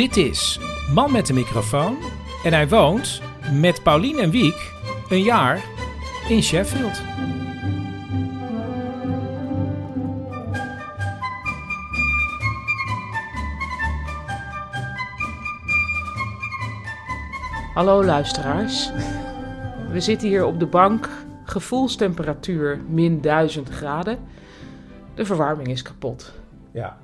Dit is Man met de microfoon en hij woont met Paulien en Wiek een jaar in Sheffield. Hallo luisteraars. We zitten hier op de bank, gevoelstemperatuur min 1000 graden. De verwarming is kapot. Ja,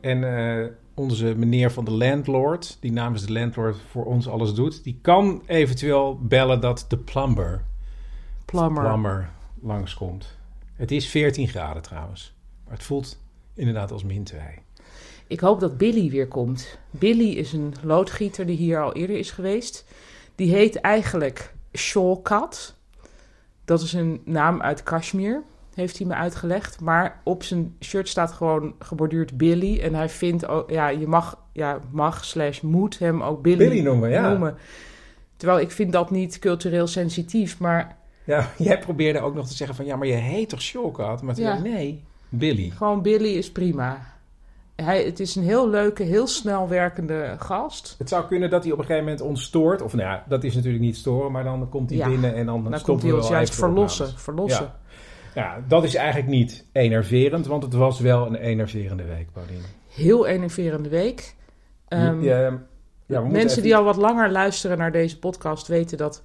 en eh, onze meneer van de landlord, die namens de landlord voor ons alles doet, die kan eventueel bellen dat de plumber, Plummer. plumber langskomt. Het is 14 graden trouwens, maar het voelt inderdaad als min 2. Ik hoop dat Billy weer komt. Billy is een loodgieter die hier al eerder is geweest. Die heet eigenlijk Shawkat. Dat is een naam uit Kashmir, heeft hij me uitgelegd. Maar op zijn shirt staat gewoon geborduurd Billy. En hij vindt ook, ja, je mag, ja, mag slash moet hem ook Billy, Billy noemen, ja. noemen. Terwijl ik vind dat niet cultureel sensitief, maar Ja, jij probeerde ook nog te zeggen van ja, maar je heet toch Shawkat? Maar toen Ja. nee, Billy. gewoon Billy is prima. Hij, het is een heel leuke, heel snel werkende gast. Het zou kunnen dat hij op een gegeven moment ons stoort. Of nou ja, dat is natuurlijk niet storen, maar dan komt hij Ja, binnen en dan, Dan stoppen komt hij ons juist verlossen. verlossen. Ja. Ja, dat is eigenlijk niet enerverend, want het was wel een enerverende week, Pauline. Heel enerverende week. Ehm, ja, ja, we mensen even- die al wat langer luisteren naar deze podcast weten dat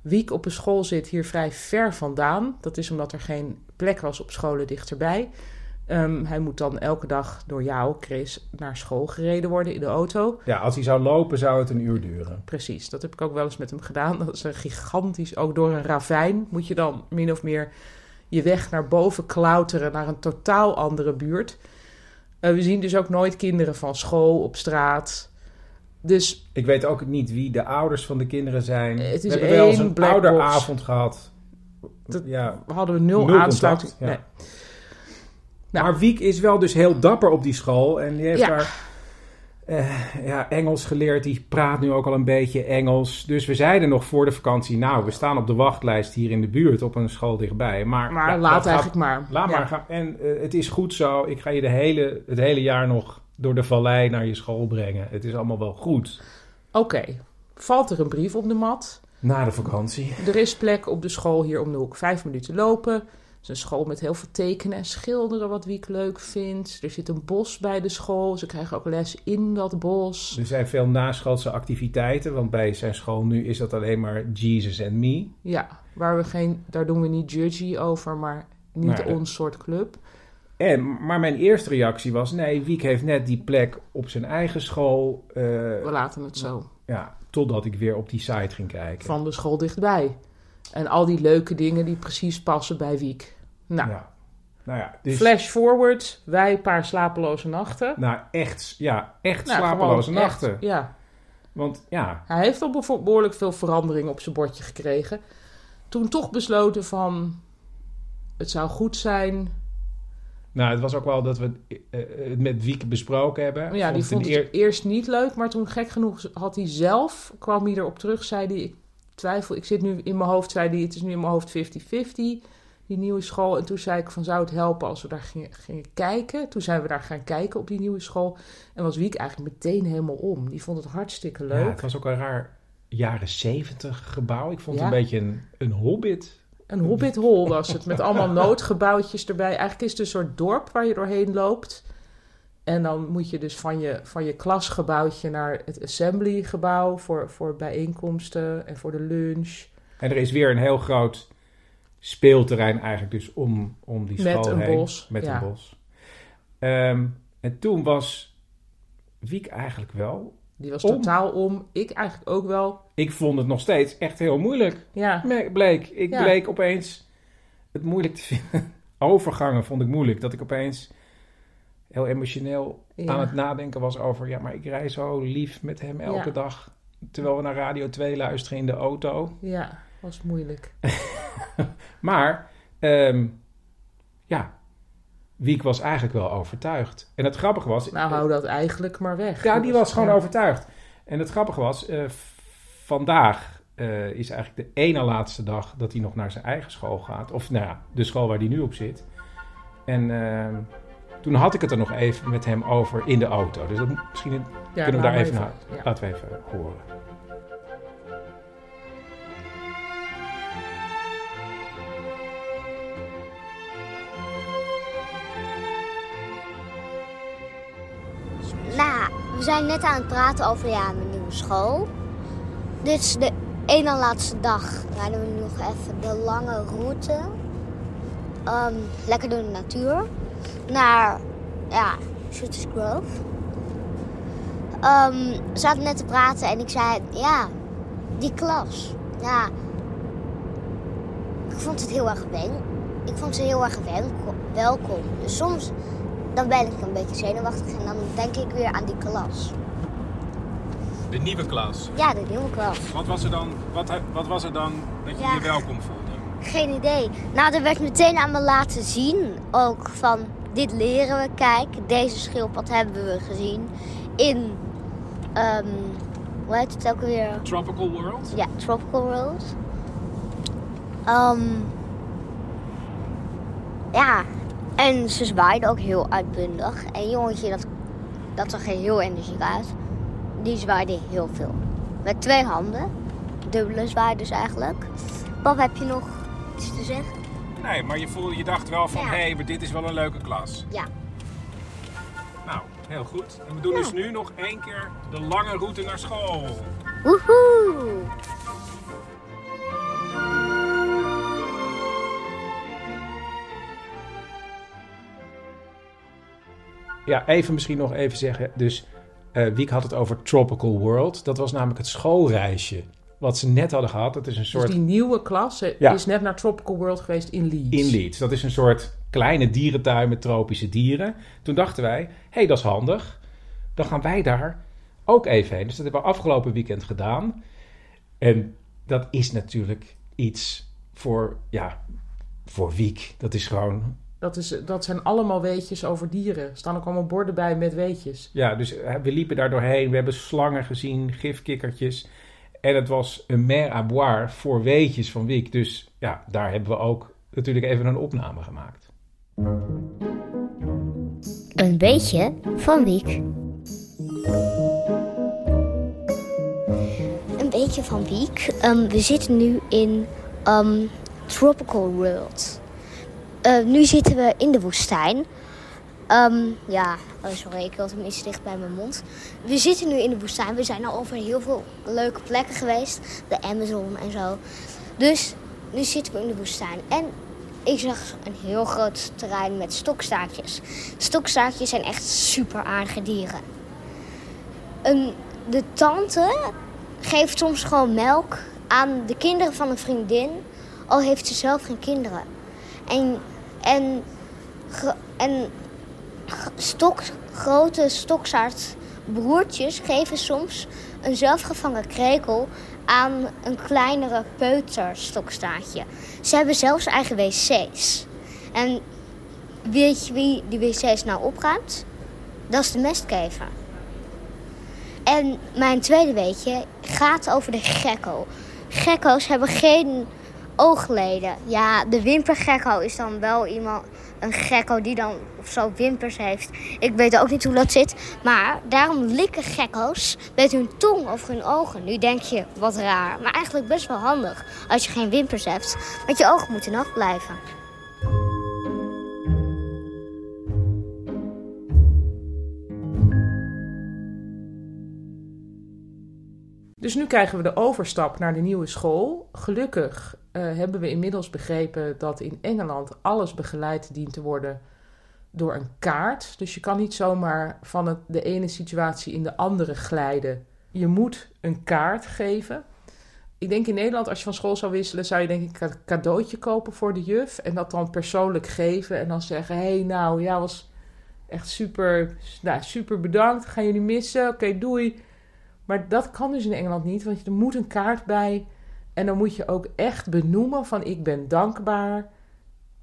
Wiek op een school zit hier vrij ver vandaan. Dat is omdat er geen plek was op scholen dichterbij. Ehm, hij moet dan elke dag door jou, Chris, naar school gereden worden in de auto. Ja, als hij zou lopen, zou het een uur duren. Precies, dat heb ik ook wel eens met hem gedaan. Dat is een gigantisch, ook door een ravijn moet je dan min of meer je weg naar boven klauteren naar een totaal andere buurt. Eh, we zien dus ook nooit kinderen van school op straat. Dus Ik weet ook niet wie de ouders van de kinderen zijn. Het is we hebben wel eens een ouderavond gehad. Dat- ja. hadden we nul, Nul aansluiting. contact, ja. Nee. Nou. Maar Wiek is wel dus heel dapper op die school. En die heeft Ja. daar eh, ja, Engels geleerd. Die praat nu ook al een beetje Engels. Dus we zeiden nog voor de vakantie... Nou, we staan op de wachtlijst hier in de buurt op een school dichtbij. Maar, Maar ja, laat gaat- eigenlijk maar. Laat Ja. maar gaan. En eh, het is goed zo. Ik ga je de hele, het hele jaar nog door de vallei naar je school brengen. Het is allemaal wel goed. Oké, valt er een brief op de mat. Na de vakantie. Er is plek op de school hier om de hoek. Vijf minuten lopen. Het is een school met heel veel tekenen en schilderen, wat Wiek leuk vindt. Er zit een bos bij de school. Ze krijgen ook les in dat bos. Er zijn veel naschoolse activiteiten. Want bij zijn school nu is dat alleen maar Jesus and me. Ja, waar we geen, daar doen we niet judgy over, maar niet ons soort club. En, maar mijn eerste reactie was... Nee, Wiek heeft net die plek op zijn eigen school. eh, We laten het zo. ja, totdat ik weer op die site ging kijken. Van de school dichtbij. En al die leuke dingen die precies passen bij Wiek. Nou, Ja. Nou ja, dus... flash forward. Wij een paar slapeloze nachten. Nou, echt, ja, echt Nou, slapeloze echt, nachten. ja. Want ja, Hij heeft al behoorlijk veel verandering op zijn bordje gekregen. Toen toch besloten van... Het zou goed zijn. nou, het was ook wel dat we eh, het met Wiek besproken hebben. Ja, die het vond het eer- eerst niet leuk. Maar toen gek genoeg had hij zelf... kwam hij erop terug, zei hij... Ik twijfel, ik zit nu in mijn hoofd, zei hij... Het is nu in mijn hoofd 50-50, die nieuwe school. En toen zei ik van, zou het helpen als we daar gingen, gingen kijken? Toen zijn we daar gaan kijken op die nieuwe school. En was Wiek eigenlijk meteen helemaal om. Die vond het hartstikke leuk. Ja, het was ook een raar jaren zeventig gebouw. Ik vond Ja. het een beetje een, een hobbit. Een hobbit hole was het, met allemaal noodgebouwtjes erbij. Eigenlijk is het een soort dorp waar je doorheen loopt. En dan moet je dus van je, van je klasgebouwtje naar het assemblygebouw voor, voor bijeenkomsten en voor de lunch. En er is weer een heel groot speelterrein eigenlijk dus om, om die Met school een heen. bos, Met ja. een bos. Ehm, en toen was Wiek eigenlijk wel... Die was Om. totaal om. Ik eigenlijk ook wel. Ik vond het nog steeds echt heel moeilijk. Ja, Bleek. Ik Ja. bleek opeens het moeilijk te vinden. Overgangen vond ik moeilijk. Dat ik opeens heel emotioneel Ja. aan het nadenken was over... ja, maar ik rij zo lief met hem elke Ja. dag... terwijl we naar Radio 2 luisteren in de auto. ja, was moeilijk. Maar, ehm, ja, Wiek was eigenlijk wel overtuigd. En het grappige was... Nou, hou dat eigenlijk maar weg. Ja, die was gewoon Ja. overtuigd. En het grappige was, eh, vandaag eh, is eigenlijk de ene laatste dag dat hij nog naar zijn eigen school gaat. Of nou ja, de school waar hij nu op zit. En ehm, Toen had ik het er nog even met hem over in de auto. Dus dat, misschien Ja, kunnen we daar even naar. ja. Laten we even horen. Nou, we zijn net aan het praten over ja, mijn nieuwe school. Dit is de ene laatste dag. Rijden we nu nog even de lange route. Ehm, lekker door de natuur. Naar, ja, Shooters Grove. Ehm, we zaten net te praten en ik zei, ja, die klas. Ja, ik vond het heel erg wen. Ik vond ze heel erg welko- welkom. Dus soms dan ben ik een beetje zenuwachtig en dan denk ik weer aan die klas. De nieuwe klas. Ja, de nieuwe klas. Wat was er dan, wat, wat was er dan dat je Ja. je welkom voelde? Geen idee. Nou, er werd meteen aan me laten zien ook van dit leren we. Kijk, deze schildpad hebben we gezien in, ehm, hoe heet het ook alweer? Tropical World? Ja, Tropical World. Ehm, ja, en ze zwaaiden ook heel uitbundig. En jongetje, dat, dat zag er heel energiek uit. Die zwaaide heel veel. Met twee handen. Dubbele zwaai dus eigenlijk. Pap, heb je nog iets te zeggen? Nee, maar je, voelde, je dacht wel van, Ja. hé, maar dit is wel een leuke klas. Ja. Nou, heel goed. En we doen dus nu nog één keer de lange route naar school. Woehoe! Ja, even misschien nog even zeggen. Dus eh Wiek had het over Tropical World. Dat was namelijk het schoolreisje. Wat ze net hadden gehad. Dat is een Dus soort die nieuwe klas Ja. is net naar Tropical World geweest in Leeds. in Leeds. Dat is een soort kleine dierentuin met tropische dieren. Toen dachten wij, hé, hey, dat is handig. Dan gaan wij daar ook even heen. Dus dat hebben we afgelopen weekend gedaan. En dat is natuurlijk iets voor, ja, voor Wiek. Dat is gewoon Dat, is, dat zijn allemaal weetjes over dieren. Er staan ook allemaal borden bij met weetjes. Ja, dus we liepen daar doorheen. We hebben slangen gezien, gifkikkertjes. En het was een mer à boire voor weetjes van Wiek. Dus ja, daar hebben we ook natuurlijk even een opname gemaakt. Een beetje van Wiek. Een beetje van Wiek. Ehm, we zitten nu in ehm, Tropical World. Eh, nu zitten we in de woestijn. Ehm, ja, oh sorry, ik had hem iets dicht bij mijn mond. We zitten nu in de woestijn. We zijn al over heel veel leuke plekken geweest. De Amazon en zo. Dus nu zitten we in de woestijn. En ik zag een heel groot terrein met stokstaartjes. Stokstaartjes zijn echt super aardige dieren. De tante geeft soms gewoon melk aan de kinderen van een vriendin, al heeft ze zelf geen kinderen. En, en, en stok, grote stokstaartbroertjes geven soms een zelfgevangen krekel aan een kleinere peuterstokstaartje. Ze hebben zelfs eigen wc's. En weet je wie die wc's nou opruimt? Dat is de mestkever. En mijn tweede weetje gaat over de gekko. Gekko's hebben geen oogleden. Ja, de wimpergekko is dan wel iemand, een gekko die dan of zo wimpers heeft. Ik weet ook niet hoe dat zit. Maar daarom likken gekko's met hun tong over hun ogen. Nu denk je, wat raar. Maar eigenlijk best wel handig als je geen wimpers hebt. Want je ogen moeten nat blijven. Dus nu krijgen we de overstap naar de nieuwe school. Gelukkig eh, hebben we inmiddels begrepen dat in Engeland alles begeleid dient te worden door een kaart. Dus je kan niet zomaar van het, de ene situatie in de andere glijden. Je moet een kaart geven. Ik denk in Nederland, als je van school zou wisselen, zou je denk ik een cadeautje kopen voor de juf. En dat dan persoonlijk geven. En dan zeggen, hé hey, nou, ja, was echt super, nou, super bedankt. Gaan jullie missen? Oké, doei. Maar dat kan dus in Engeland niet, want er moet een kaart bij. En dan moet je ook echt benoemen van ik ben dankbaar.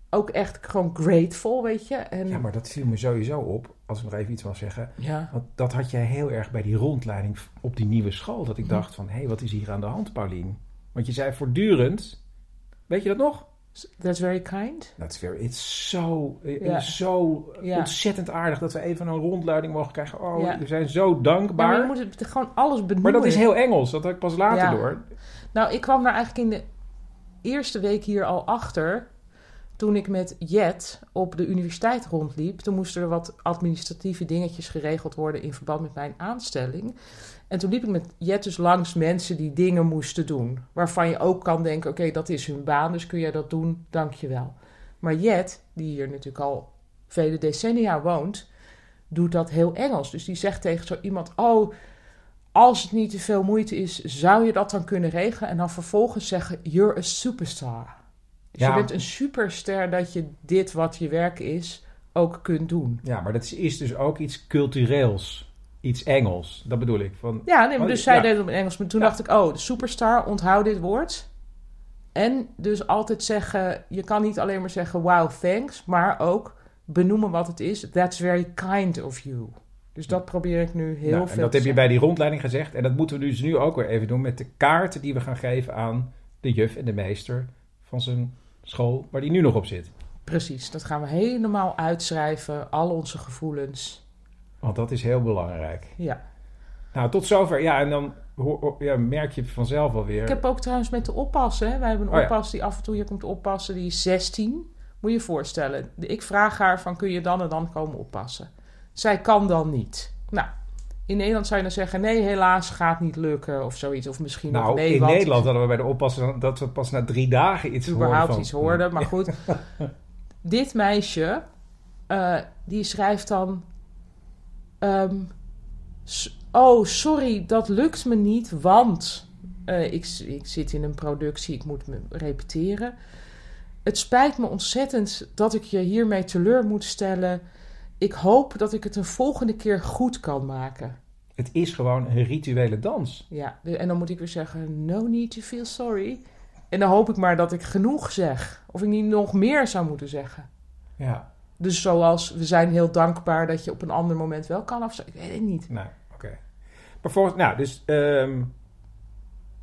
Ook echt gewoon grateful, weet je. En, Ja, maar dat viel me sowieso op, als ik nog even iets wil zeggen. ja. Want dat had jij heel erg bij die rondleiding op die nieuwe school. Dat ik Mhm. dacht van, hé, wat is hier aan de hand, Paulien? Want je zei voortdurend, weet je dat nog? That's very kind. That's very, it's zo, Ja. zo Ja. ontzettend aardig dat we even een rondleiding mogen krijgen. Oh, Ja. we zijn zo Ja, dankbaar. maar je maar, moet het gewoon alles benoemen. dat is heel Engels, dat had ik pas later Ja. door. Nou, ik kwam daar eigenlijk in de eerste week hier al achter. Toen ik met Jet op de universiteit rondliep. Toen moesten er wat administratieve dingetjes geregeld worden in verband met mijn aanstelling. En toen liep ik met Jet dus langs mensen die dingen moesten doen. Waarvan je ook kan denken, oké, dat is hun baan, dus kun jij dat doen, dank je wel. Maar Jet, die hier natuurlijk al vele decennia woont, doet dat heel Engels. Dus die zegt tegen zo iemand, oh, als het niet te veel moeite is, zou je dat dan kunnen regelen? En dan vervolgens zeggen, you're a superstar. Dus Ja. je bent een superster dat je dit wat je werk is ook kunt doen. Ja, maar dat is, dus ook iets cultureels. Iets Engels, dat bedoel ik. Van, Ja, nee, maar Want- dus zij ja. deed het op Engels. Maar toen Ja. dacht ik, oh, de superstar, onthoud dit woord. En dus altijd zeggen, je kan niet alleen maar zeggen, wow, thanks. Maar ook benoemen wat het is. That's very kind of you. Dus dat probeer ik nu heel Nou, veel en dat heb je bij die rondleiding gezegd. En dat moeten we dus nu ook weer even doen met de kaarten die we gaan geven aan de juf en de meester van zijn school waar die nu nog op zit. Precies, dat gaan we helemaal uitschrijven. Al onze gevoelens. Want dat is heel belangrijk. Ja. Nou, tot zover. Ja, en dan ja, merk je vanzelf alweer. Ik heb ook trouwens met de oppas, hè. Wij hebben een Oh ja. oppas die af en toe hier komt oppassen. Die is 16. Moet je je voorstellen. Ik vraag haar van, kun je dan en dan komen oppassen? Zij kan dan niet. Nou, in Nederland zou je dan zeggen, nee, helaas gaat niet lukken of zoiets. Of misschien nog nou, nee, in want Nederland hadden we bij de oppassen dat we pas na drie dagen iets überhaupt van- iets hoorden. Maar goed, dit meisje, eh, die schrijft dan... ehm, oh, sorry, dat lukt me niet, want eh, ik, ik zit in een productie, ik moet me repeteren. Het spijt me ontzettend dat ik je hiermee teleur moet stellen. Ik hoop dat ik het een volgende keer goed kan maken. Het is gewoon een rituele dans. Ja, en dan moet ik weer zeggen, no need to feel sorry. En dan hoop ik maar dat ik genoeg zeg. Of ik niet nog meer zou moeten zeggen. Ja, Dus zoals, we zijn heel dankbaar dat je op een ander moment wel kan of zo. Ik weet het niet. nou, oké. Maar volgens, nou, dus ehm,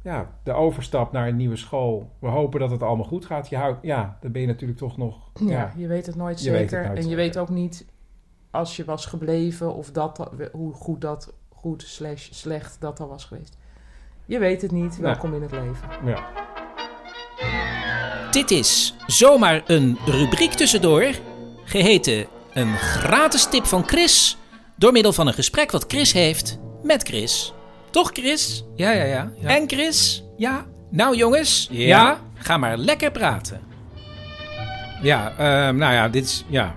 ja, de overstap naar een nieuwe school. We hopen dat het allemaal goed gaat. Je houdt, ja, dan ben je natuurlijk toch nog. Ja, Ja, je weet het nooit het zeker. nooit en je zeker. weet ook niet als je was gebleven of dat, hoe goed dat, goed slash slecht dat dan was geweest. Je weet het niet. Welkom in het leven. ja. Dit is zomaar een rubriek tussendoor, geheten een gratis tip van Chris, door middel van een gesprek wat Chris heeft met Chris. Toch Chris? Ja, ja, ja. ja. En Chris? Ja? Nou jongens, Ja? ja? Ga maar lekker praten. Ja, ehm, nou ja, dit is... Ja,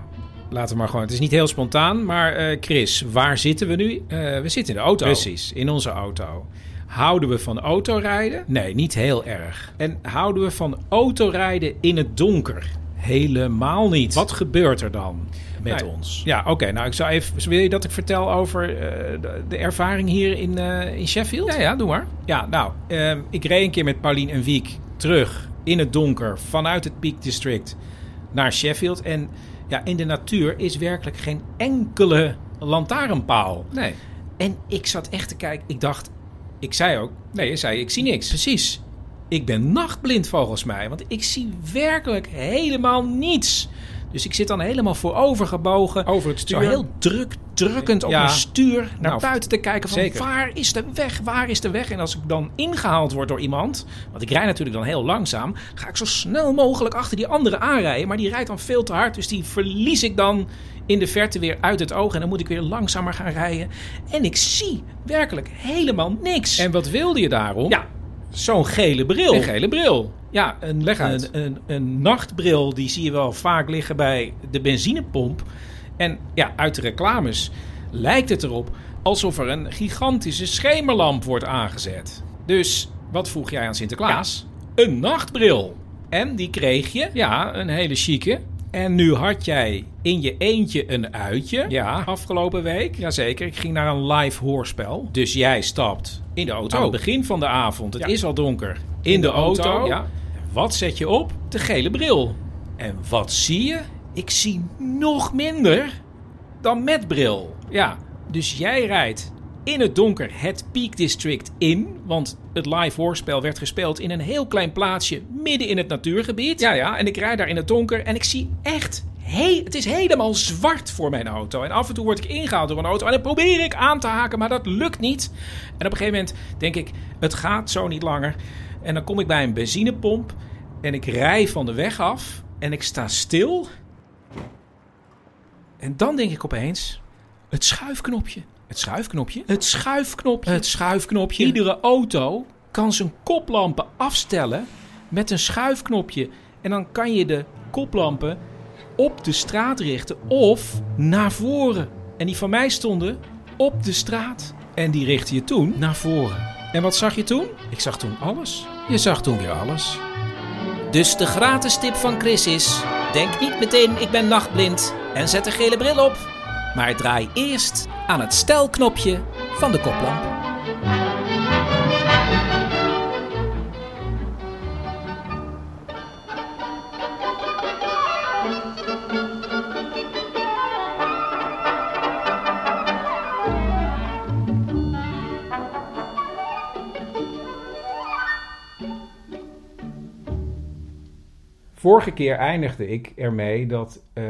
laten we maar gewoon... Het is niet heel spontaan, maar eh, Chris, waar zitten we nu? Eh, we zitten in de auto. Precies, in onze auto. Houden we van autorijden? Nee, niet heel erg. En houden we van autorijden in het donker? Helemaal niet. Wat gebeurt er dan met Nou, ons? Ja, oké. nou, ik zou even... Wil je dat ik vertel over eh, de, de ervaring hier in, in Sheffield? Ja, ja, doe maar. Ja, nou, ehm, ik reed een keer met Paulien en Wiek terug in het donker vanuit het Peak District naar Sheffield. En ja, in de natuur is werkelijk geen enkele lantaarnpaal. Nee. En ik zat echt te kijken. Ik dacht, ik zei ook, nee, je zei, ik zie niks. Precies. Ik ben nachtblind volgens mij, want ik zie werkelijk helemaal niets. Dus ik zit dan helemaal voorover gebogen. Over het Zo stuur. heel druk, drukkend op Ja. mijn stuur naar Nou, buiten te kijken van zeker. waar is de weg, waar is de weg? En als ik dan ingehaald word door iemand, want ik rijd natuurlijk dan heel langzaam, ga ik zo snel mogelijk achter die andere aanrijden. Maar die rijdt dan veel te hard, dus die verlies ik dan in de verte weer uit het oog. En dan moet ik weer langzamer gaan rijden. En ik zie werkelijk helemaal niks. En wat wilde je daarom? Ja, zo'n gele bril. Een gele bril. Ja, een, Leg uit. Een, een, een nachtbril, die zie je wel vaak liggen bij de benzinepomp. En ja, uit de reclames lijkt het erop alsof er een gigantische schemerlamp wordt aangezet. Dus wat vroeg jij aan Sinterklaas? Een nachtbril. En die kreeg je. Ja, een hele chique. En nu had jij in je eentje een uitje. Ja. Afgelopen week. Jazeker. Ik ging naar een live hoorspel. Dus jij stapt in de auto. Aan het begin van de avond. Het Ja. is al donker. In, de, de auto. ja. Wat zet je op? De gele bril. En wat zie je? Ik zie nog minder dan met bril. Ja, dus jij rijdt in het donker het Peak District in. Want het live hoorspel werd gespeeld in een heel klein plaatsje midden in het natuurgebied. Ja, ja, en ik rijd daar in het donker en ik zie echt... Het is helemaal zwart voor mijn auto. En af en toe word ik ingehaald door een auto. En dan probeer ik aan te haken, maar dat lukt niet. En op een gegeven moment denk ik, het gaat zo niet langer. En dan kom ik bij een benzinepomp. En ik rij van de weg af. En ik sta stil. En dan denk ik opeens, het schuifknopje. Het schuifknopje? Het schuifknopje. Het schuifknopje. Iedere auto kan zijn koplampen afstellen met een schuifknopje. En dan kan je de koplampen op de straat richten of naar voren. En die van mij stonden op de straat. En die richtte je toen naar voren. En wat zag je toen? Ik zag toen alles. Je zag toen weer alles. Dus de gratis tip van Chris is: denk niet meteen ik ben nachtblind en zet een gele bril op, maar draai eerst aan het stelknopje van de koplamp. Vorige keer eindigde ik ermee dat... eh,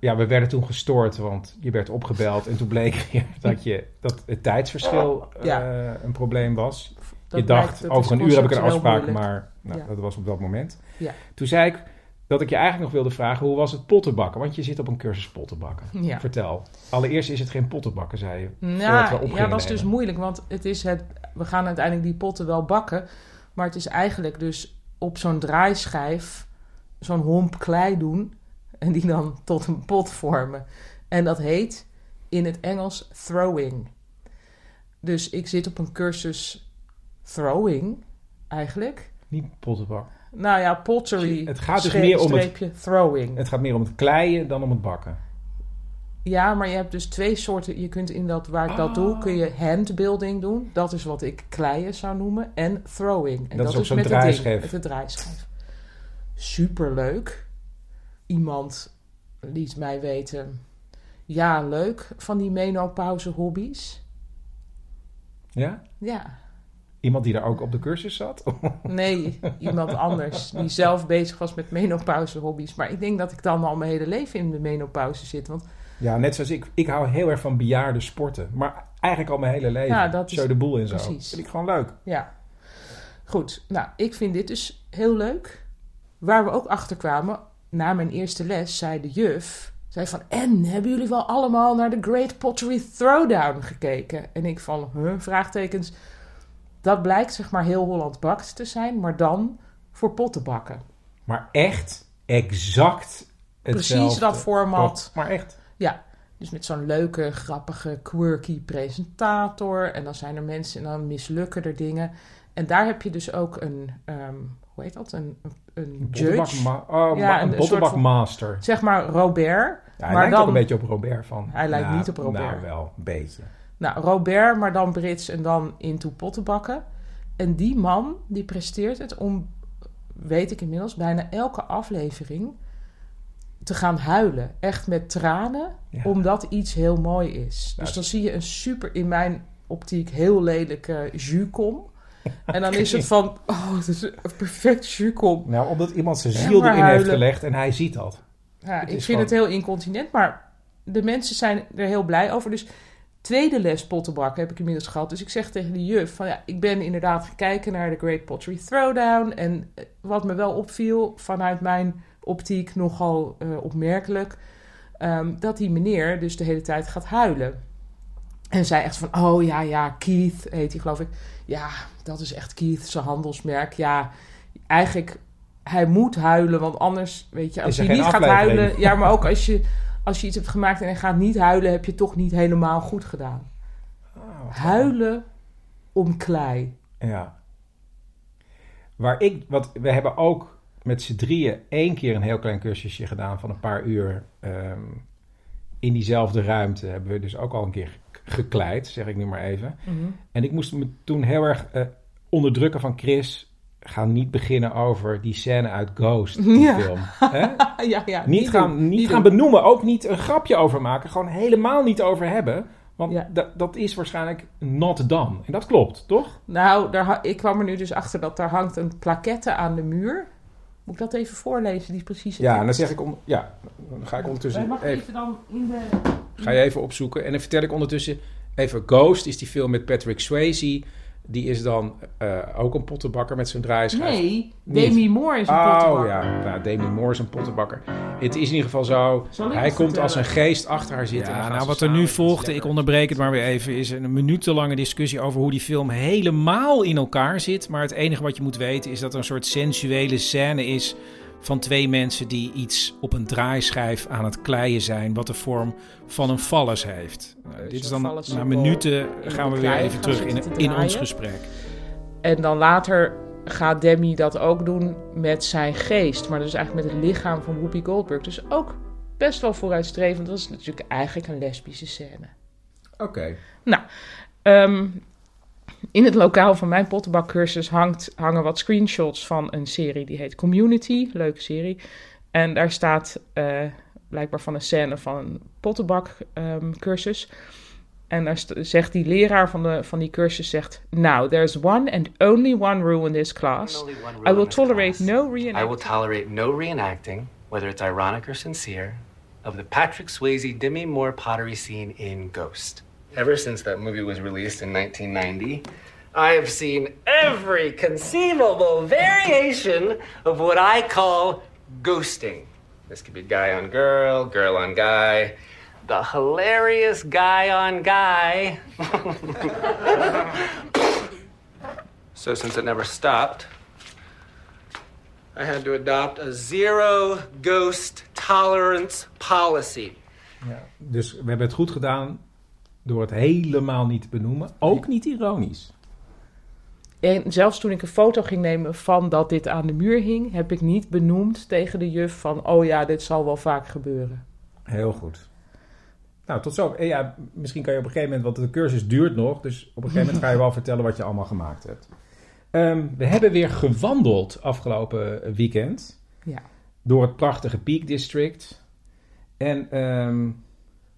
ja, we werden toen gestoord, want je werd opgebeld. En toen bleek dat, je, dat het tijdsverschil eh, Ja. een probleem was. Dat je dacht, over een uur heb ik een afspraak, maar nou, Ja. dat was op dat moment. Ja. Toen zei ik dat ik je eigenlijk nog wilde vragen, hoe was het pottenbakken? Want je zit op een cursus pottenbakken. Ja. Vertel. Allereerst is het geen pottenbakken, zei je. Nou, ja, dat is dus moeilijk, want het is het, we gaan uiteindelijk die potten wel bakken, maar het is eigenlijk dus op zo'n draaischijf zo'n homp klei doen en die dan tot een pot vormen. En dat heet in het Engels throwing. Dus ik zit op een cursus throwing, eigenlijk. Niet pottenbakken. Nou ja, pottery. Het gaat dus meer om het- throwing. Het gaat meer om het kleien dan om het bakken. Ja, maar je hebt dus twee soorten. Je kunt in dat waar ik dat doe, kun je handbuilding doen. Dat is wat ik kleien zou noemen. En throwing. En Dat is op zo'n met het draaischijf. ding, met de draaischijf. Superleuk. Iemand liet mij weten. Ja, leuk van die menopauze hobby's. Ja? Ja. Iemand die daar ook op de cursus zat? Nee, iemand anders die zelf bezig was met menopauze hobby's. Maar ik denk dat ik dan al mijn hele leven in de menopauze zit. Want Ja, net zoals ik. Ik hou heel erg van bejaarde sporten. Maar eigenlijk al mijn hele leven. Ja, dat is- Show de boel in zo. precies. Vind ik gewoon leuk. Ja. Goed, nou, ik vind dit dus heel leuk. Waar we ook achter kwamen, na mijn eerste les, zei de juf... Zei van, en, hebben jullie wel allemaal naar de Great Pottery Throwdown gekeken? En ik van, huh, vraagtekens. Dat blijkt zeg maar heel Holland bakt te zijn, maar dan voor pottenbakken. Maar echt exact hetzelfde. Precies dat format. Wat- Maar echt. Ja, dus met zo'n leuke, grappige, quirky presentator. En dan zijn er mensen en dan mislukken er dingen. En daar heb je dus ook een, ehm, hoe heet dat? Een, een judge. Ma- oh, Ja, een van-. Zeg maar Robert. Ja, hij maar lijkt dan, ook een beetje op Robert van. Hij lijkt Nou, niet op Robert. Nou, wel, een beetje. Nou, Robert, maar dan Brits en dan into pottenbakken. En die man, die presteert het om, weet ik inmiddels, bijna elke aflevering te gaan huilen. Echt met tranen, Ja. omdat iets heel mooi is. Nou, dus dan zie je een super, in mijn optiek, heel lelijke jus-kom. En dan is het van, oh, het is een perfect jus-kom. Nou, omdat iemand zijn ziel erin heeft gelegd en hij ziet dat. Ja, Het ik vind het heel incontinent, maar de mensen zijn er heel blij over. Dus tweede les pottenbakken heb ik inmiddels gehad. Dus ik zeg tegen de juf van ja, ik ben inderdaad gaan kijken naar de Great Pottery Throwdown. En wat me wel opviel vanuit mijn optiek nogal eh, opmerkelijk, ehm, dat die meneer dus de hele tijd gaat huilen. En zij echt van, oh ja, ja, Keith heet hij geloof ik. Ja, dat is echt Keith, zijn handelsmerk. Ja, eigenlijk, hij moet huilen, want anders, weet je, als hij niet gaat huilen... Ja, maar ook als je, als je iets hebt gemaakt en hij gaat niet huilen, heb je het toch niet helemaal goed gedaan. Ah, Huilen om klei. Ja. Waar ik, wat we hebben ook met z'n drieën één keer een heel klein cursusje gedaan van een paar uur. ehm, in diezelfde ruimte hebben we dus ook al een keer gekleid, zeg ik nu maar even. En ik moest me toen heel erg eh, onderdrukken van Chris. Ga niet beginnen over die scène uit Ghost, die Ja. film. Hè? ja, ja, Niet, gaan, doen, niet doen. gaan benoemen, ook niet een grapje over maken. Gewoon helemaal niet over hebben. Want Ja. da- dat is waarschijnlijk not done. En dat klopt, toch? Nou, daar, ik kwam er nu dus achter dat daar hangt een plaquette aan de muur. Moet ik dat even voorlezen, die precieze Ja, en dan zeg ik om. Ja, dan ga ik ondertussen. Mag Even, even dan in de... ga je even opzoeken. En dan vertel ik ondertussen even Ghost is die film met Patrick Swayze. Die is dan eh, ook een pottenbakker met zijn draaischijf. Nee, Niet. Demi Moore is een Oh pottenbakker. ja, nou, Demi Moore is een pottenbakker. Het is in ieder geval zo. Hij komt als een geest achter haar zitten. Ja, nou wat er nu volgt, ik onderbreek het maar weer even, is een minutenlange discussie over hoe die film helemaal in elkaar zit. Maar het enige wat je moet weten is dat er een soort sensuele scène is van twee mensen die iets op een draaischijf aan het kleien zijn, wat de vorm van een vallus heeft. Nou, dit is dan na symbool minuten in gaan we weer even terug in, in ons gesprek. En dan later gaat Demi dat ook doen met zijn geest. Maar dus eigenlijk met het lichaam van Whoopi Goldberg. Dus ook best wel vooruitstrevend. Dat is natuurlijk eigenlijk een lesbische scène. Oké. Ehm, in het lokaal van mijn pottenbakcursus hangt, hangen wat screenshots van een serie die heet Community. Leuke serie. En daar staat eh, blijkbaar van een scène van een pottenbakcursus. en daar zegt die leraar van, de, van die cursus, zegt... Now, there's one and only one rule in this class. I will tolerate no I will reenacting. tolerate no reenacting, whether it's ironic or sincere, of the Patrick Swayze Demi Moore pottery scene in Ghost. Ever since that movie was released in 1990, I have seen every conceivable variation of what I call ghosting. This could be guy on girl, girl on guy, the hilarious guy on guy. so, since it never stopped, I had to adopt a zero ghost tolerance policy. Ja, dus we hebben het goed gedaan door het helemaal niet te benoemen. Ook niet ironisch. En zelfs toen ik een foto ging nemen van dat dit aan de muur hing... heb ik niet benoemd tegen de juf van... oh ja, dit zal wel vaak gebeuren. Heel goed. Nou, tot zo. Ja, misschien kan je op een gegeven moment, want de cursus duurt nog, dus op een gegeven moment ga je wel vertellen wat je allemaal gemaakt hebt. Ehm, we hebben weer gewandeld afgelopen weekend Ja. door het prachtige Peak District. En ehm,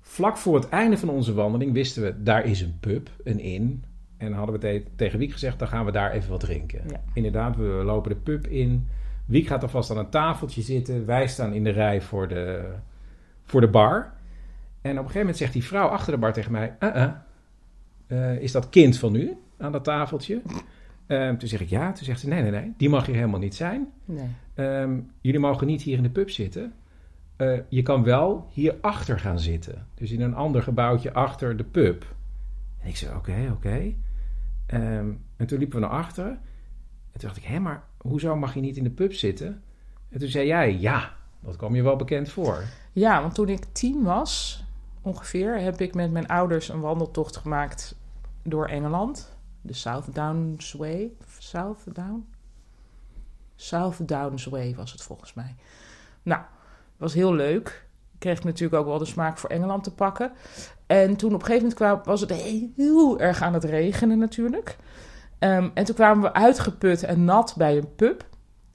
vlak voor het einde van onze wandeling wisten we, daar is een pub, een inn. En dan hadden we te- tegen Wiek gezegd, dan gaan we daar even wat drinken. Ja. Inderdaad, we lopen de pub in. Wiek gaat alvast aan een tafeltje zitten. Wij staan in de rij voor de, voor de bar. En op een gegeven moment zegt die vrouw achter de bar tegen mij... "Uh-uh, eh, is dat kind van u aan dat tafeltje? Ehm, toen zeg ik ja. Toen zegt ze nee, nee, nee. Die mag hier helemaal niet zijn. Nee. Ehm, jullie mogen niet hier in de pub zitten. Eh, je kan wel hier achter gaan zitten. Dus in een ander gebouwtje achter de pub. En ik zei, oké, oké. Ehm, en toen liepen we naar achteren. En toen dacht ik, hé, maar hoezo mag je niet in de pub zitten? En toen zei jij, ja, dat kwam je wel bekend voor. Ja, want toen ik tien was, ongeveer, heb ik met mijn ouders een wandeltocht gemaakt door Engeland. De South Downs Way. South Down? South Downs Way was het volgens mij. Nou, was heel leuk. Kreeg ik natuurlijk ook wel de smaak voor Engeland te pakken. En toen op een gegeven moment was het heel erg aan het regenen natuurlijk. Ehm, en toen kwamen we uitgeput en nat bij een pub.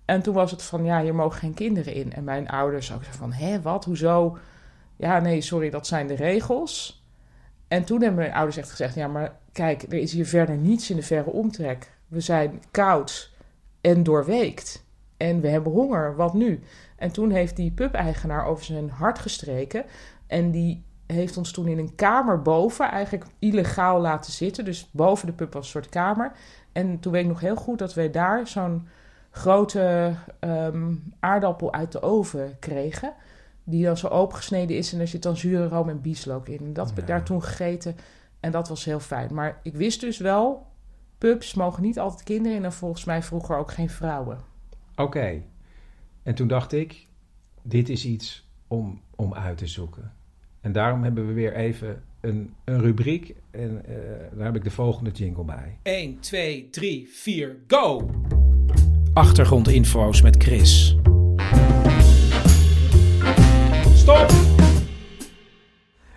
En toen was het van, ja, hier mogen geen kinderen in. En mijn ouders ook van, hé, wat, hoezo? Ja, nee, sorry, dat zijn de regels. En toen hebben mijn ouders echt gezegd, ja, maar kijk, er is hier verder niets in de verre omtrek. We zijn koud en doorweekt. En we hebben honger, wat nu? En toen heeft die pub-eigenaar over zijn hart gestreken. En die heeft ons toen in een kamer boven eigenlijk illegaal laten zitten. Dus boven de pub was een soort kamer. En toen weet ik nog heel goed dat wij daar zo'n grote ehm, aardappel uit de oven kregen. Die dan zo opengesneden is en er zit dan zure room en bieslook in. En dat heb ik daar toen gegeten en dat was heel fijn. Maar ik wist dus wel, pubs mogen niet altijd kinderen in en volgens mij vroeger ook geen vrouwen. Oké. En toen dacht ik, dit is iets om, om uit te zoeken. En daarom hebben we weer even een, een rubriek. En eh, daar heb ik de volgende jingle bij. 1, 2, 3, 4, go! Achtergrondinfo's met Chris. Stop!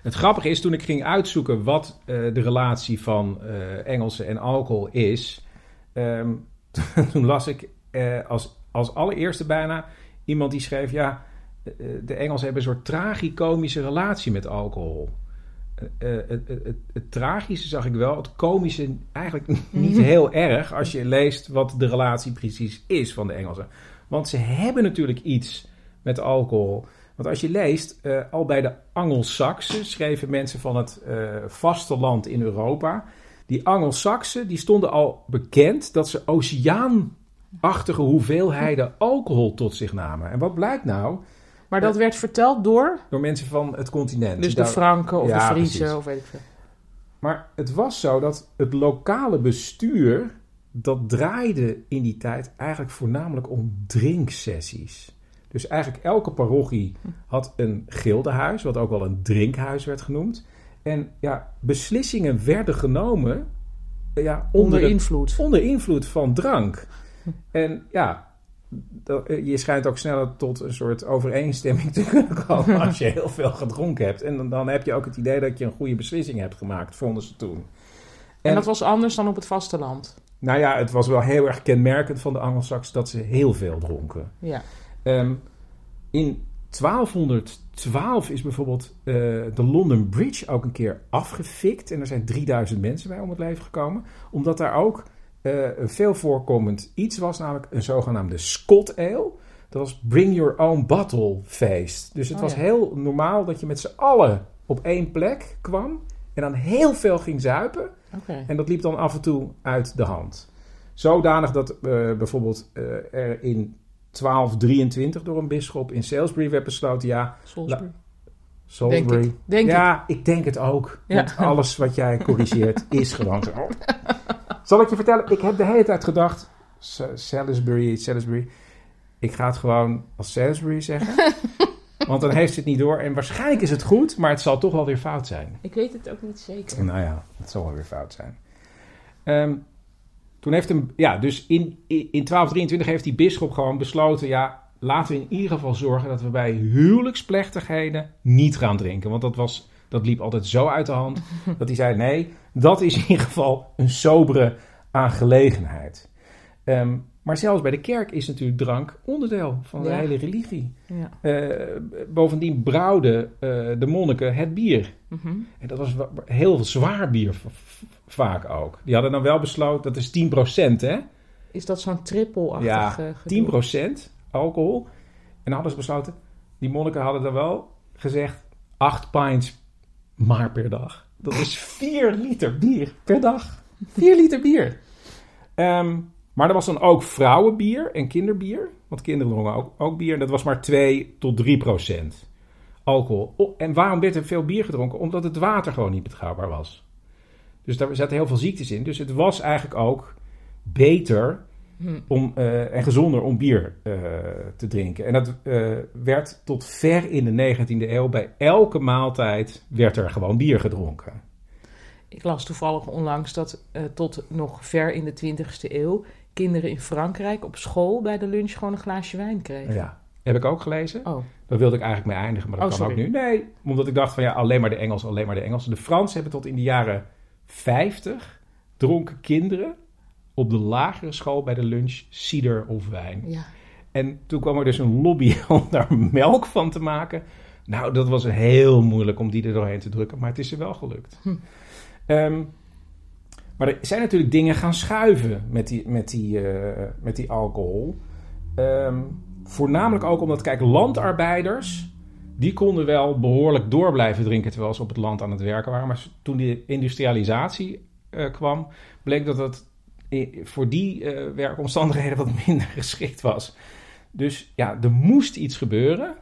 Het grappige is, toen ik ging uitzoeken wat eh, de relatie van eh Engelsen en alcohol is, ehm, toen las ik eh, als, als allereerste bijna iemand die schreef, ja, eh, de Engelsen hebben een soort tragicomische relatie met alcohol. eh, het, het, het, tragische zag ik wel. Het komische eigenlijk niet heel erg als je leest wat de relatie precies is van de Engelsen. Want ze hebben natuurlijk iets met alcohol. Want als je leest, eh, al bij de Angelsaksen schreven mensen van het eh, vasteland in Europa. Die Angelsaksen die stonden al bekend dat ze oceaanachtige hoeveelheden alcohol tot zich namen. En wat blijkt nou? Maar dat werd verteld door? Door mensen van het continent. Dus de Franken of Ja, de precies. of weet ik veel. Maar het was zo dat het lokale bestuur, dat draaide in die tijd eigenlijk voornamelijk om drinksessies. Dus eigenlijk elke parochie had een gildehuis, wat ook wel een drinkhuis werd genoemd. En ja, beslissingen werden genomen ja, onder, Onder het- invloed. onder invloed van drank. En ja, eh, je schijnt ook sneller tot een soort overeenstemming te kunnen komen als je heel veel gedronken hebt. En dan, dan heb je ook het idee dat je een goede beslissing hebt gemaakt, vonden ze toen. En dat was anders dan op het vasteland. Nou ja, het was wel heel erg kenmerkend van de Angelsaks dat ze heel veel dronken. Ja. Ehm, in 1212 is bijvoorbeeld eh, de London Bridge ook een keer afgefikt. En er zijn 3000 mensen bij om het leven gekomen. Omdat daar ook een veel voorkomend iets was, namelijk een zogenaamde Scott Ale. Dat was Bring Your Own Bottle feest. Dus het Oh, was ja. heel normaal dat je met z'n allen op één plek kwam. En dan heel veel ging zuipen. En dat liep dan af en toe uit de hand. Zodanig dat eh, bijvoorbeeld eh, er in 1223 door een bisschop in Salisbury werd besloten... ja, Salisbury. Salisbury. Denk ik. Denk ja, ik. denk het ook. Ja. Want alles wat jij corrigeert is gewoon zo. Zal ik je vertellen? Ik heb de hele tijd gedacht... Sa- Salisbury, Salisbury. Ik ga het gewoon als Salisbury zeggen. Want dan heeft ze het niet door. En waarschijnlijk is het goed, maar het zal toch wel weer fout zijn. Ik weet het ook niet zeker. Nou ja, het zal wel weer fout zijn. Ehm, toen heeft hem, ja, dus in, in 1223 heeft die bisschop gewoon besloten, ja, laten we in ieder geval zorgen dat we bij huwelijksplechtigheden niet gaan drinken. Want dat, was, dat liep altijd zo uit de hand dat hij zei, nee, dat is in ieder geval een sobere aangelegenheid. Ehm, maar zelfs bij de kerk is natuurlijk drank onderdeel van de Ja. hele religie. Ja. Eh, bovendien brouwden eh, de monniken het bier. Mhm. En dat was wa- heel zwaar bier vaak ook. Die hadden dan wel besloten, dat is 10% hè? Is dat zo'n triple-achtig Ja, eh, gedoe? 10% alcohol. En dan hadden ze besloten, die monniken hadden dan wel gezegd 8 pints maar per dag. Dat is 4 liter bier per dag. 4 liter bier. Ehm, maar er was dan ook vrouwenbier en kinderbier. Want kinderen dronken ook, ook bier. En dat was maar 2 tot 3 procent alcohol. Oh, en waarom werd er veel bier gedronken? Omdat het water gewoon niet betrouwbaar was. Dus daar zaten heel veel ziektes in. Dus het was eigenlijk ook beter Hm. om, eh, en gezonder om bier eh, te drinken. En dat eh, werd tot ver in de 19e eeuw. Bij elke maaltijd werd er gewoon bier gedronken. Ik las toevallig onlangs dat tot nog ver in de 20e eeuw kinderen in Frankrijk op school bij de lunch gewoon een glaasje wijn kregen. Ja. Heb ik ook gelezen. Oh, Daar wilde ik eigenlijk mee eindigen, maar dat Oh, kan ook nu. Nee, omdat ik dacht van ja, alleen maar de Engels, alleen maar de Engels. De Fransen hebben tot in de jaren 50 dronken kinderen op de lagere school bij de lunch cider of wijn. ja. En toen kwam er dus een lobby om daar melk van te maken. Nou, dat was heel moeilijk om die er doorheen te drukken, maar het is er wel gelukt. Hm. Ehm, maar er zijn natuurlijk dingen gaan schuiven met die, met die, eh, met die alcohol. Ehm, voornamelijk ook omdat, kijk, landarbeiders... die konden wel behoorlijk door blijven drinken... terwijl ze op het land aan het werken waren. Maar toen die industrialisatie eh, kwam... bleek dat dat voor die eh, werkomstandigheden wat minder geschikt was. Dus ja, er moest iets gebeuren.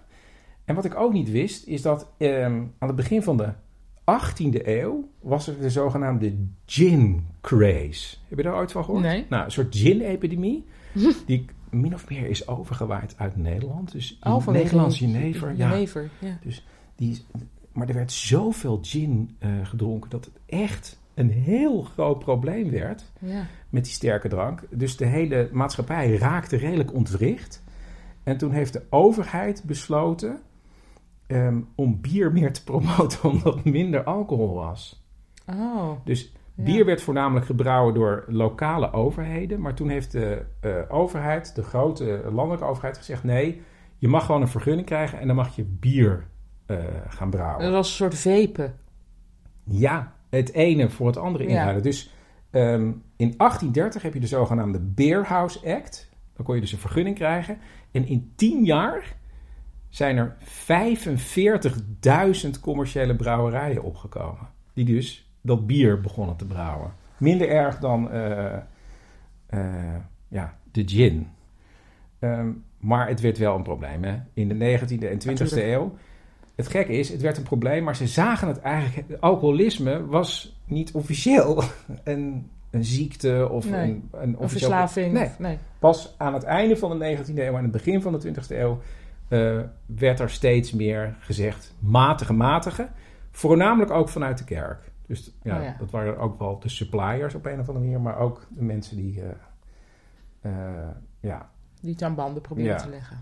En wat ik ook niet wist, is dat ehm, aan het begin van de 18e eeuw was er de zogenaamde gin craze. Heb je daar ooit van gehoord? Nee. Nou, een soort gin-epidemie, die min of meer is overgewaaid uit Nederland. Dus Oh, Nederlands jenever. Ja, Jenever, ja. die, is- maar er werd zoveel gin eh, gedronken dat het echt een heel groot probleem werd ja. met die sterke drank. Dus de hele maatschappij raakte redelijk ontwricht. En toen heeft de overheid besloten ehm, om bier meer te promoten omdat minder alcohol was. Oh, Dus ja. bier werd voornamelijk gebrouwen door lokale overheden. Maar toen heeft de eh, overheid, de grote landelijke overheid, gezegd: nee, je mag gewoon een vergunning krijgen en dan mag je bier eh, gaan brouwen. Dat was een soort vepen. ja, het ene voor het andere Ja. inruilen. Dus ehm, in 1830 heb je de zogenaamde Beer House Act. Dan kon je dus een vergunning krijgen. En in 10 jaar zijn er 45.000 commerciële brouwerijen opgekomen. Die dus dat bier begonnen te brouwen. Minder erg dan eh, eh, ja, de gin. Ehm, maar het werd wel een probleem hè? in de 19e en 20e Natuurlijk. eeuw. Het gekke is, het werd een probleem, maar ze zagen het eigenlijk. Alcoholisme was niet officieel een, een ziekte of Nee. een, een officieel- verslaving. Nee, nee. pas aan het einde van de 19e eeuw en het begin van de 20e eeuw eh, werd er steeds meer gezegd matige, matige. Voornamelijk ook vanuit de kerk. Dus ja, Oh ja. dat waren ook wel de suppliers op een of andere manier, maar ook de mensen die. eh, eh, ja. Die het aan banden proberen Ja. te leggen.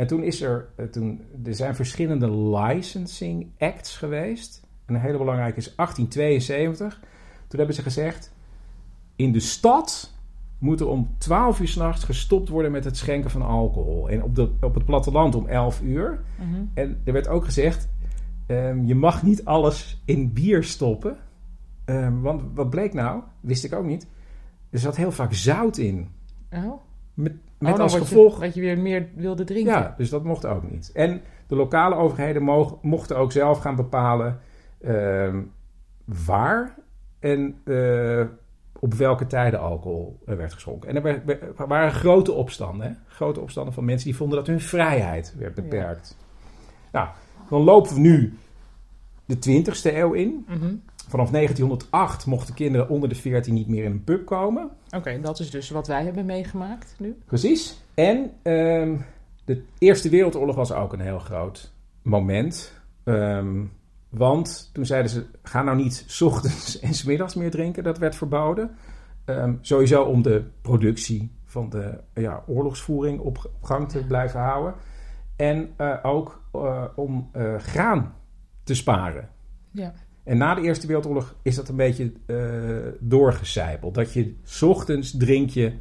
En toen is er, eh, toen, er zijn verschillende licensing acts geweest. En een hele belangrijke is 1872. Toen hebben ze gezegd, in de stad moet er om 12 uur s'nachts gestopt worden met het schenken van alcohol. En op, de, op het platteland om 11 uur. Mhm. En er werd ook gezegd, ehm, je mag niet alles in bier stoppen. Ehm, want wat bleek nou, wist ik ook niet, er zat heel vaak zout in. Oh. Met, met dan als gevolg... Je, dat je weer meer wilde drinken. Ja, dus dat mocht ook niet. En de lokale overheden mogen, mochten ook zelf gaan bepalen ehm, waar en eh, op welke tijden alcohol er werd geschonken. En er, waren grote opstanden. Hè? Grote opstanden van mensen die vonden dat hun vrijheid werd beperkt. Nou, dan lopen we nu de 20ste eeuw in. Mhm. Vanaf 1908 mochten kinderen onder de 14 niet meer in een pub komen. Oké, dat is dus wat wij hebben meegemaakt nu. Precies. En ehm, de Eerste Wereldoorlog was ook een heel groot moment. Ehm, want toen zeiden ze, ga nou niet 's ochtends en 's middags meer drinken. Dat werd verboden. Ehm, sowieso om de productie van de ja, oorlogsvoering op gang te blijven houden. En eh, ook eh, om eh, graan te sparen. Ja. En na de Eerste Wereldoorlog is dat een beetje eh doorgecijpeld. Dat je 's ochtends drink je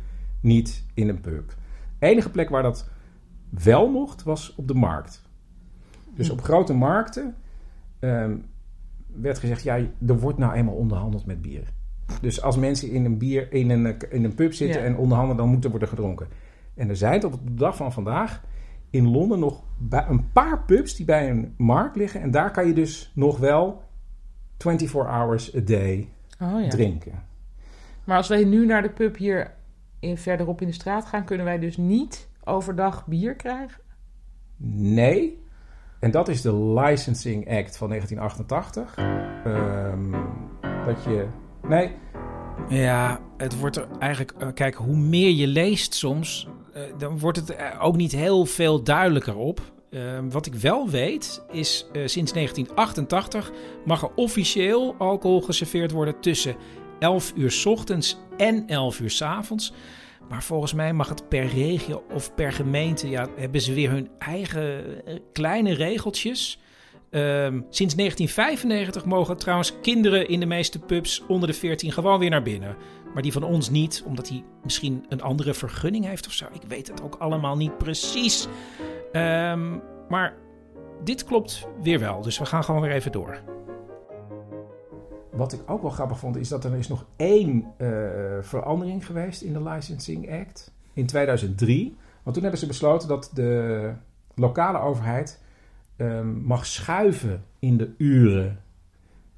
niet in een pub. De enige plek waar dat wel mocht, was op de markt. Dus op grote markten ehm, werd gezegd... ja, er wordt nou eenmaal onderhandeld met bier. Dus als mensen in een, bier, in een, in een pub zitten Ja. en onderhandelen... dan moet er worden gedronken. En er zijn tot op de dag van vandaag in Londen nog een paar pubs... die bij een markt liggen. En daar kan je dus nog wel 24 hours a day Oh ja. drinken. Maar als wij nu naar de pub hier in, verderop in de straat gaan, kunnen wij dus niet overdag bier krijgen? Nee. En dat is de Licensing Act van 1988. Ehm, dat je... Nee, Ja, het wordt er eigenlijk. eh, kijk, hoe meer je leest soms, eh, dan wordt het er ook niet heel veel duidelijker op. Eh, wat ik wel weet, is eh, sinds 1988 mag er officieel alcohol geserveerd worden tussen 11 uur 's ochtends en 11 uur 's avonds. Maar volgens mij mag het per regio of per gemeente, ja, hebben ze weer hun eigen eh, kleine regeltjes. Ehm, sinds 1995 mogen trouwens kinderen in de meeste pubs onder de 14 gewoon weer naar binnen. Maar die van ons niet, omdat hij misschien een andere vergunning heeft of zo. Ik weet het ook allemaal niet precies. Ehm, maar dit klopt weer wel, dus we gaan gewoon weer even door. wat ik ook wel grappig vond... is dat er is nog één eh, verandering geweest in de Licensing Act. In 2003. Want toen hebben ze besloten dat de lokale overheid... ehm, mag schuiven in de uren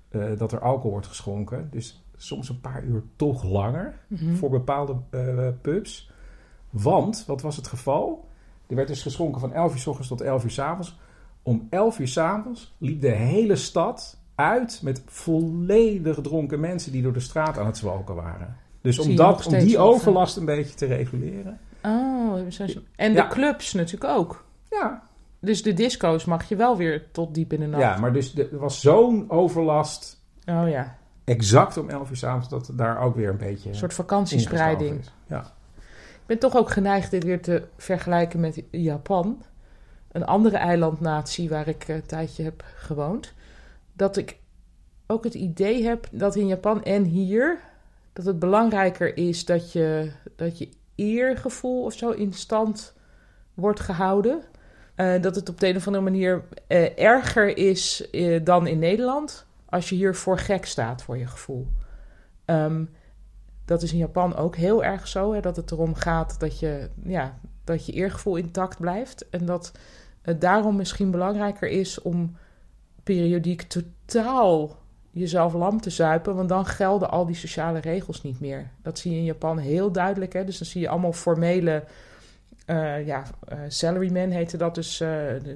eh, dat er alcohol wordt geschonken. Dus soms een paar uur toch langer. Mhm. voor bepaalde eh, pubs. Want, wat was het geval? Er werd dus geschonken van 11 uur s ochtends tot 11 uur s avonds. Om 11 uur s avonds liep de hele stad uit met volledig dronken mensen die door de straat aan het zwalken waren. Dus om, dat, om die overlast een beetje te reguleren. Oh, en Ja. de clubs natuurlijk ook. Ja, Dus de disco's mag je wel weer tot diep in de nacht. ja maar dus de- er was zo'n overlast Oh ja, exact om 11 uur s avonds dat daar ook weer een beetje een soort vakantiespreiding. Ja. Ben toch ook geneigd dit weer te vergelijken met Japan. Een andere eilandnatie waar ik eh, een tijdje heb gewoond. Dat ik ook het idee heb dat in Japan en hier... dat het belangrijker is dat je, dat je eergevoel of zo in stand wordt gehouden. Eh, dat het op de een of andere manier eh, erger is eh, dan in Nederland... als je hier voor gek staat voor je gevoel. Ehm, dat is in Japan ook heel erg zo, hè, dat het erom gaat dat je, ja, dat je eergevoel intact blijft. En dat het daarom misschien belangrijker is om periodiek totaal jezelf lam te zuipen, want dan gelden al die sociale regels niet meer. Dat zie je in Japan heel duidelijk. Hè? Dus dan zie je allemaal formele, uh, ja, uh, dat dus, uh,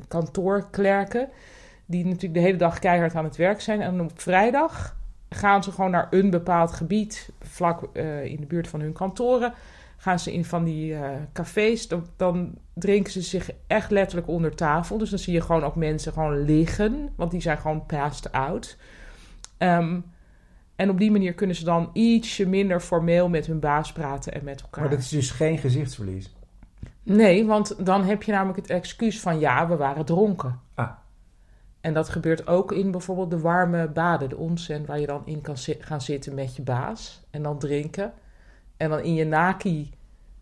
kantoorklerken, die natuurlijk de hele dag keihard aan het werk zijn. En op vrijdag gaan ze gewoon naar een bepaald gebied, vlak in de buurt van hun kantoren. Gaan ze in van die cafés, dan, dan, drinken ze zich echt letterlijk onder tafel. Dus dan zie je gewoon ook mensen gewoon liggen, want die zijn gewoon passed out. Um, en op die manier kunnen ze dan ietsje minder formeel met hun baas praten en met elkaar. Maar dat is dus geen gezichtsverlies? Nee, want dan heb je namelijk het excuus van ja, we waren dronken. Ah. En dat gebeurt ook in bijvoorbeeld de warme baden, de onsen, waar je dan in kan zi gaan zitten met je baas en dan drinken. En dan in je naki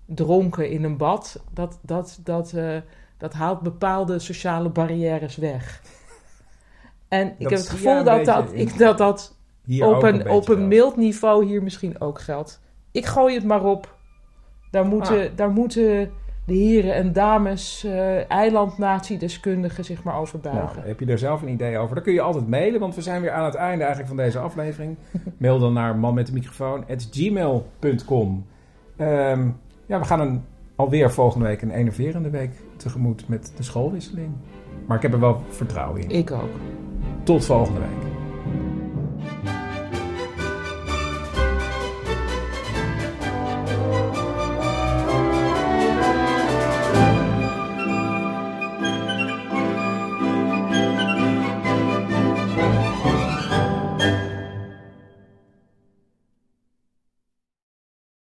dronken in een bad. Dat, dat, dat, uh, dat haalt bepaalde sociale barrières weg. En ik heb het gevoel dat dat, ik, dat, dat op een, op een mild niveau hier misschien ook geldt. Ik gooi het maar op. Daar moeten, ah. daar moeten de heren en dames, uh, eilandnatiedeskundigen zich maar over buigen. Nou, heb je er zelf een idee over? Dan kun je altijd mailen, want we zijn weer aan het einde eigenlijk van deze aflevering. Mail dan naar man met de microfoon gmail.com. Um, ja, we gaan een, alweer volgende week een enerverende week tegemoet met de schoolwisseling. Maar ik heb er wel vertrouwen in. Ik ook. Tot volgende week.